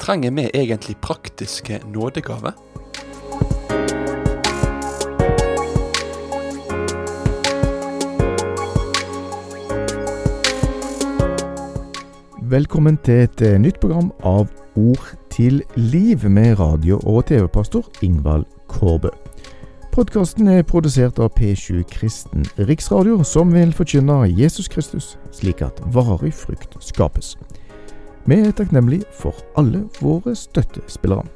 Trenger vi egentlig praktiske nådegaver? Velkommen til et eh, nytt program av Ord til liv med radio- og TV-pastor Ingvald Kårbø. Podkasten er produsert av P7 Kristen Riksradio, som vil forkynne Jesus Kristus, slik at varig frukt skapes. Vi er takknemlige for alle våre støttespillere.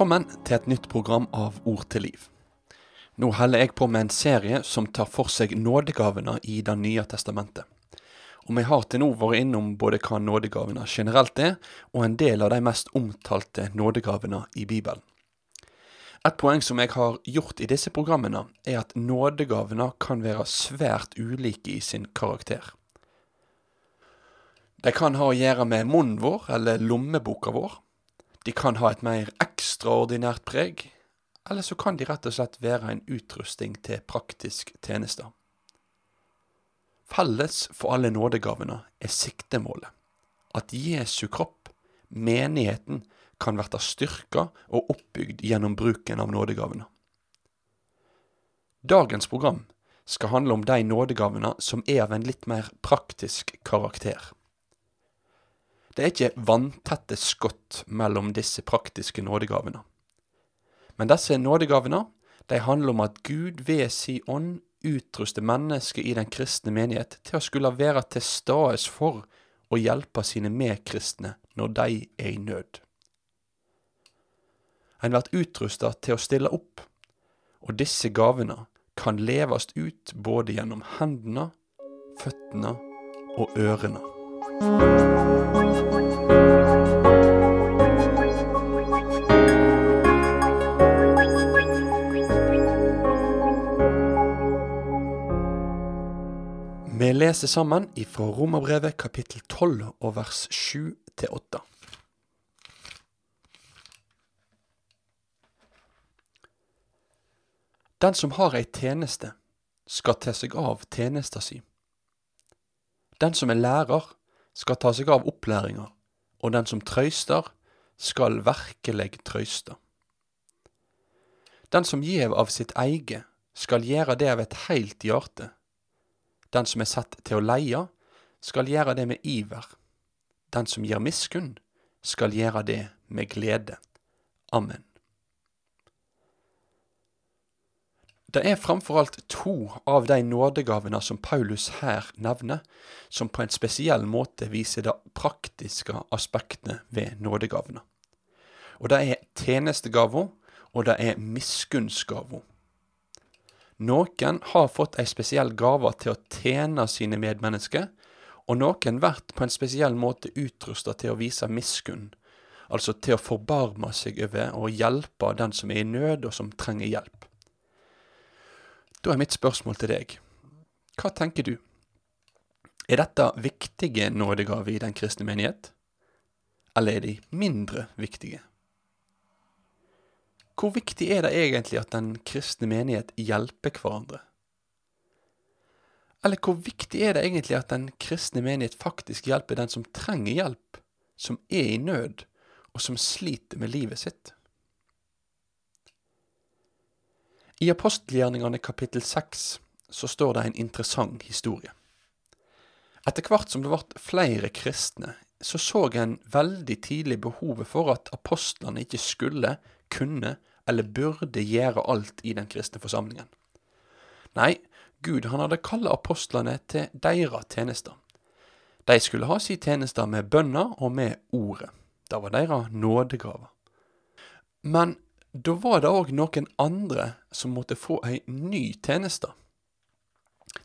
Velkommen til et nytt program av Ord til liv. Nå heller jeg på med en serie som tar for seg nådegavene i Det nye testamentet. Og vi har til nå vært innom både hva nådegavene generelt er, og en del av de mest omtalte nådegavene i Bibelen. Et poeng som jeg har gjort i disse programmene, er at nådegavene kan være svært ulike i sin karakter. De kan ha å gjøre med munnen vår eller lommeboka vår. De kan ha et mer ekstraordinært preg, eller så kan de rett og slett være en utrusting til praktisk tjeneste. Felles for alle nådegavene er siktemålet, at Jesu kropp, menigheten, kan bli styrka og oppbygd gjennom bruken av nådegavene. Dagens program skal handle om de nådegavene som er av en litt mer praktisk karakter. Det er ikke vanntette skott mellom disse praktiske nådegavene. Men disse nådegavene de handler om at Gud ved si ånd utruster mennesket i den kristne menighet til å skulle være til stades for å hjelpe sine medkristne når de er i nød. En blir utrusta til å stille opp, og disse gavene kan leves ut både gjennom hendene, føttene og ørene. Vi leser sammen ifra Romerbrevet kapittel 12 og vers 7 til 8. Den som har ei tjeneste, skal ta seg av tjenesta si. Den som er lærer, skal ta seg av opplæringa, og den som trøyster, skal verkeleg trøyste. Den som gjev av sitt eige, skal gjere det av et heilt hjarte. Den som er satt til å leie, skal gjere det med iver. Den som gir miskunn, skal gjere det med glede. Amen. Det er framfor alt to av de nådegavene som Paulus her nevner, som på en spesiell måte viser det praktiske aspektene ved nådegavene. Og det er tjenestegava, og det er miskunnsgava. Noen har fått ei spesiell gave til å tjene sine medmennesker, og noen blir på en spesiell måte utrusta til å vise miskunn, altså til å forbarme seg over og hjelpe den som er i nød og som trenger hjelp. Da er mitt spørsmål til deg, hva tenker du? Er dette viktige nådegaver i den kristne menighet, eller er de mindre viktige? Hvor viktig er det egentlig at den kristne menighet hjelper hverandre? Eller hvor viktig er det egentlig at den kristne menighet faktisk hjelper den som trenger hjelp, som er i nød, og som sliter med livet sitt? I apostelgjerningene kapittel 6 så står det en interessant historie. Etter hvert som det ble flere kristne, så så en veldig tidlig behovet for at apostlene ikke skulle, kunne eller burde gjøre alt i den kristne forsamlingen. Nei, Gud han hadde kalt apostlene til deres tjenester. De skulle ha sin tjenester med bønner og med ordet. Det var deres nådegaver. Men da var det òg noen andre som måtte få ei ny tjeneste.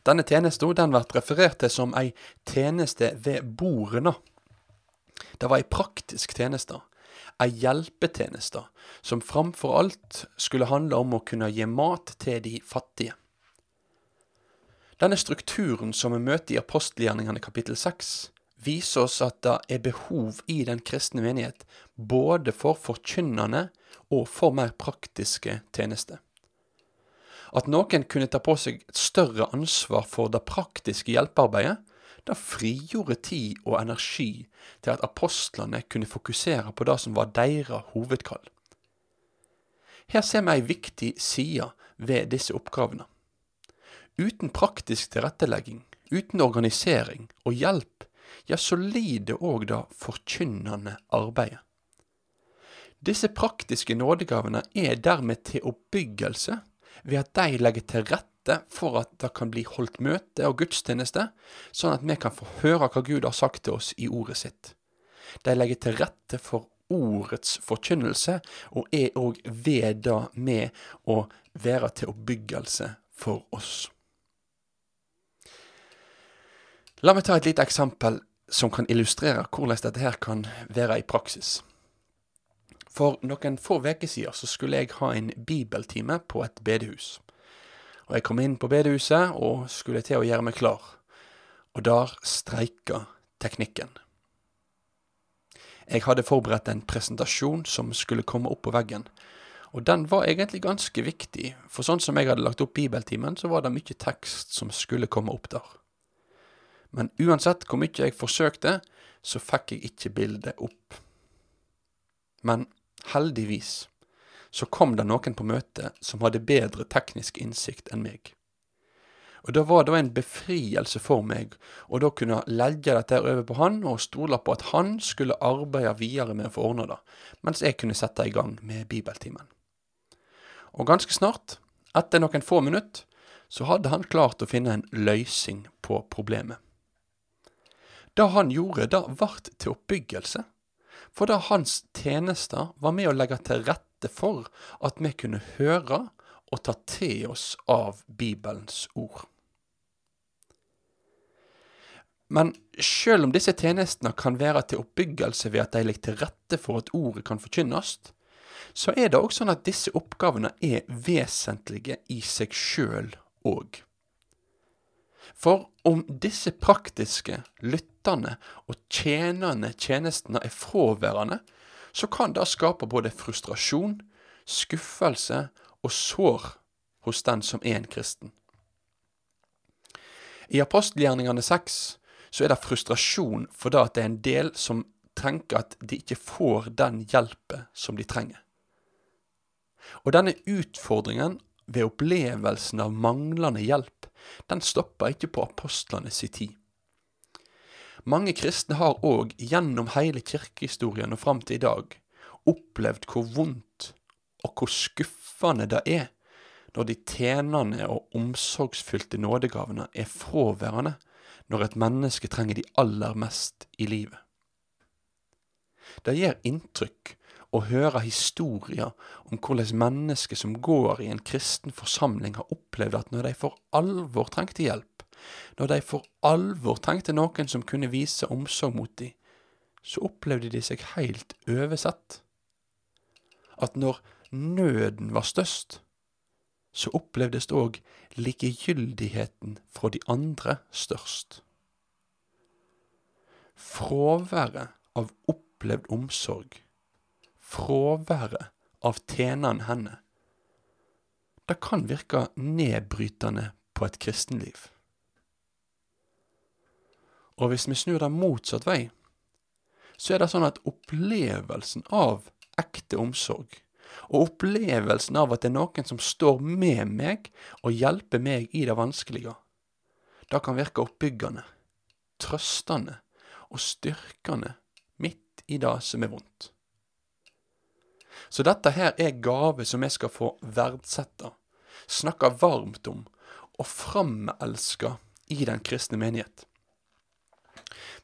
Denne tjenesten den blir referert til som ei tjeneste ved bordene. Det var ei praktisk tjeneste, ei hjelpetjeneste, som framfor alt skulle handle om å kunne gi mat til de fattige. Denne strukturen som vi møter i apostelgjerningene kapittel 6, viser oss at det er behov i den kristne menighet både for forkynnende og for mer praktiske tjenester. At noen kunne ta på seg et større ansvar for det praktiske hjelpearbeidet, det frigjorde tid og energi til at apostlene kunne fokusere på det som var deres hovedkall. Her ser vi ei viktig side ved disse oppgavene. Uten praktisk tilrettelegging, uten organisering og hjelp ja, så lider òg det forkynnende arbeidet. Disse praktiske nådegavene er dermed til oppbyggelse ved at de legger til rette for at det kan bli holdt møte og gudstjeneste, sånn at vi kan få høre hva Gud har sagt til oss i ordet sitt. De legger til rette for ordets forkynnelse, og er òg ved det med å være til oppbyggelse for oss. La meg ta et lite eksempel som kan illustrere hvordan dette her kan være i praksis. For noen få uker siden så skulle jeg ha en bibeltime på et bedehus. Og Jeg kom inn på bedehuset og skulle til å gjøre meg klar, og der streika teknikken. Jeg hadde forberedt en presentasjon som skulle komme opp på veggen, og den var egentlig ganske viktig, for sånn som jeg hadde lagt opp bibeltimen, så var det mye tekst som skulle komme opp der. Men uansett hvor mye jeg forsøkte, så fikk jeg ikke bildet opp. Men heldigvis så kom det noen på møtet som hadde bedre teknisk innsikt enn meg. Og Det var da en befrielse for meg å da kunne legge dette over på han og stole på at han skulle arbeide videre med å få ordna det, mens jeg kunne sette i gang med bibeltimen. Og ganske snart, etter noen få minutter, så hadde han klart å finne en løsning på problemet. Det han gjorde, det vart til oppbyggelse. For da hans tjenester var med å legge til rette for at vi kunne høre og ta til oss av Bibelens ord. Men sjøl om disse tjenestene kan være til oppbyggelse ved at de ligger til rette for at ordet kan forkynnes, så er det også sånn at disse oppgavene er vesentlige i seg sjøl òg. For om disse praktiske, lyttende og tjenende tjenestene er fraværende, så kan det skape både frustrasjon, skuffelse og sår hos den som er en kristen. I apostelgjerningene 6 så er det frustrasjon for det at det er en del som tenker at de ikke får den hjelpen som de trenger. Og denne utfordringen ved opplevelsen av manglende hjelp, den stopper ikke på apostlene si tid. Mange kristne har òg gjennom hele kirkehistorien og fram til i dag opplevd hvor vondt og hvor skuffende det er når de tjenende og omsorgsfylte nådegavene er fraværende når et menneske trenger de aller mest i livet. Det gjør inntrykk å høre historier om hvordan mennesker som går i en kristen forsamling, har opplevd at når de for alvor trengte hjelp, når de for alvor trengte noen som kunne vise omsorg mot dem, så opplevde de seg helt oversett. At når nøden var størst, så opplevdes òg likegyldigheten fra de andre størst. Fraværet av opplevd omsorg fraværet av tjeneren henne, det kan virke nedbrytende på et kristenliv. Og hvis vi snur det motsatt vei, så er det sånn at opplevelsen av ekte omsorg, og opplevelsen av at det er noen som står med meg og hjelper meg i det vanskelige, det kan virke oppbyggende, trøstende og styrkende midt i det som er vondt. Så dette her er gave som jeg skal få verdsette, snakke varmt om og framelske i den kristne menighet.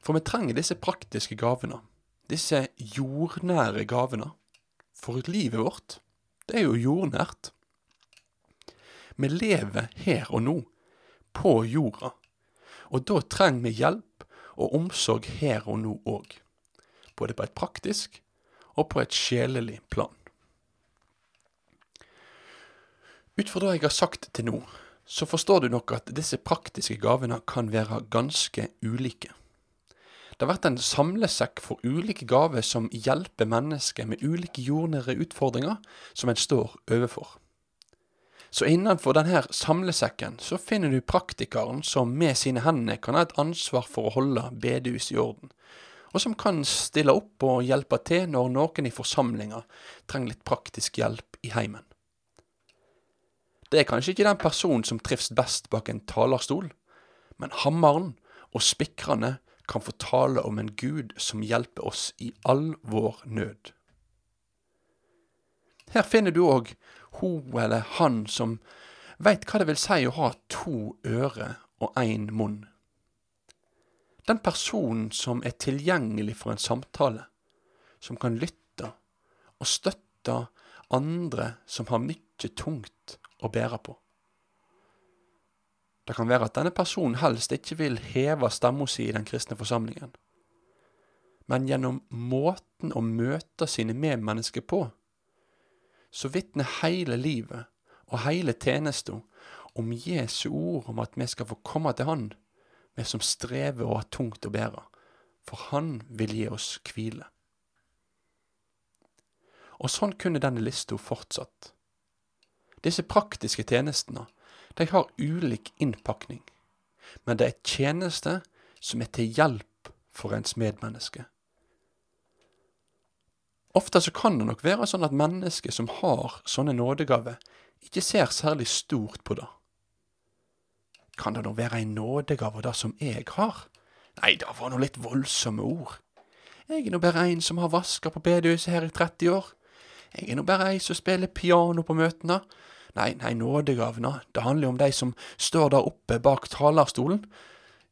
For vi trenger disse praktiske gavene, disse jordnære gavene. For livet vårt, det er jo jordnært. Vi lever her og nå, på jorda, og da trenger vi hjelp og omsorg her og nå òg. både på et praktisk og på et sjelelig plan. Ut fra det jeg har sagt til nå, så forstår du nok at disse praktiske gavene kan være ganske ulike. Det har vært en samlesekk for ulike gaver som hjelper mennesker med ulike jordnære utfordringer som en står overfor. Så innenfor denne samlesekken så finner du praktikeren som med sine hender kan ha et ansvar for å holde bedehuset i orden, og som kan stille opp og hjelpe til når noen i forsamlinga trenger litt praktisk hjelp i heimen. Det er kanskje ikke den personen som trives best bak en talerstol, men hammeren og spikrene kan få tale om en Gud som hjelper oss i all vår nød. Her finner du òg hun eller han som veit hva det vil si å ha to ører og én munn. Den personen som er tilgjengelig for en samtale, som kan lytte og støtte andre som har mye tungt å bære på. Det kan være at denne personen helst ikke vil heve stemma si i den kristne forsamlingen, men gjennom måten å møte sine medmennesker på, så vitner hele livet og hele tjenesten om Jesu ord om at vi skal få komme til Han, vi som strever og har tungt å bære, for Han vil gi oss hvile. Og sånn kunne denne lista fortsatt. Disse praktiske tjenestene de har ulik innpakning, men det er tjenester som er til hjelp for ens medmenneske. Ofte så kan det nok være sånn at mennesker som har sånne nådegaver, ikke ser særlig stort på det. Kan det nå være ei nådegave det som jeg har? Nei, det var nå litt voldsomme ord. Jeg er nå bare en som har vaska på bedehuset her i 30 år. Jeg er nå bare ei som spiller piano på møtene. Nei, nei, nådegavene, det handler jo om de som står der oppe bak talerstolen.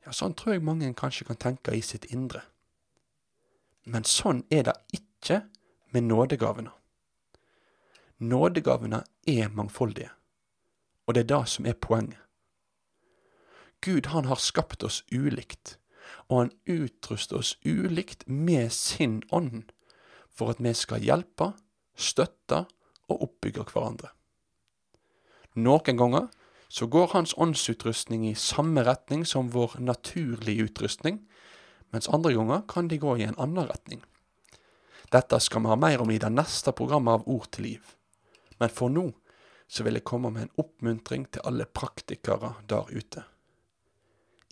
Ja, sånn tror jeg mange kanskje kan tenke i sitt indre. Men sånn er det ikke med nådegavene. Nådegavene er mangfoldige, og det er det som er poenget. Gud han har skapt oss ulikt, og han utruster oss ulikt med sin ånd for at vi skal hjelpe, støtte og oppbygge hverandre. Noen ganger så går hans åndsutrustning i samme retning som vår naturlige utrustning, mens andre ganger kan de gå i en annen retning. Dette skal vi ha mer om i det neste programmet av Ord til liv. Men for nå så vil jeg komme med en oppmuntring til alle praktikere der ute.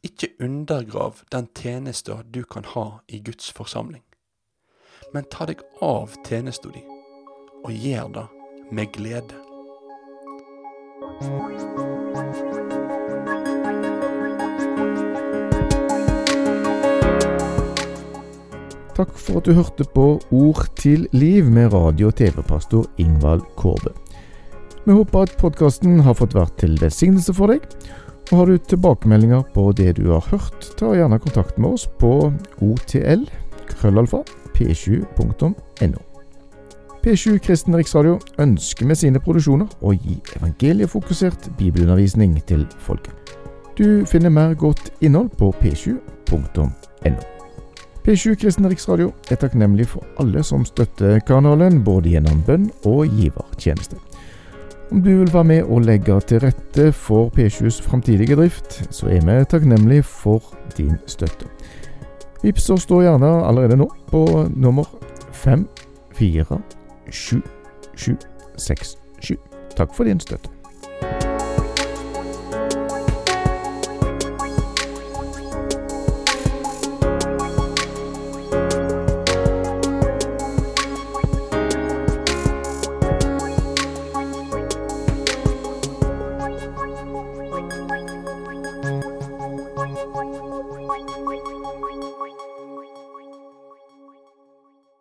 Ikke undergrav den tjenesta du kan ha i Guds forsamling, men ta deg av tjenesta di, og gjør det med glede. Takk for at du hørte på Ord til liv med radio- og TV-pastor Ingvald Kårbø. Vi håper at podkasten har fått vært til velsignelse for deg. Og Har du tilbakemeldinger på det du har hørt, ta gjerne kontakt med oss på otl krøllalfa p7.no. P7 Kristen Riksradio ønsker med sine produksjoner å gi evangeliefokusert bibelundervisning til folket. Du finner mer godt innhold på p7.no. P7 Kristen Riksradio er takknemlig for alle som støtter kanalen, både gjennom bønn og givertjeneste. Om du vil være med og legge til rette for P7s framtidige drift, så er vi takknemlige for din støtte. Vips da gjerne allerede nå på nummer 547767. Takk for din støtte.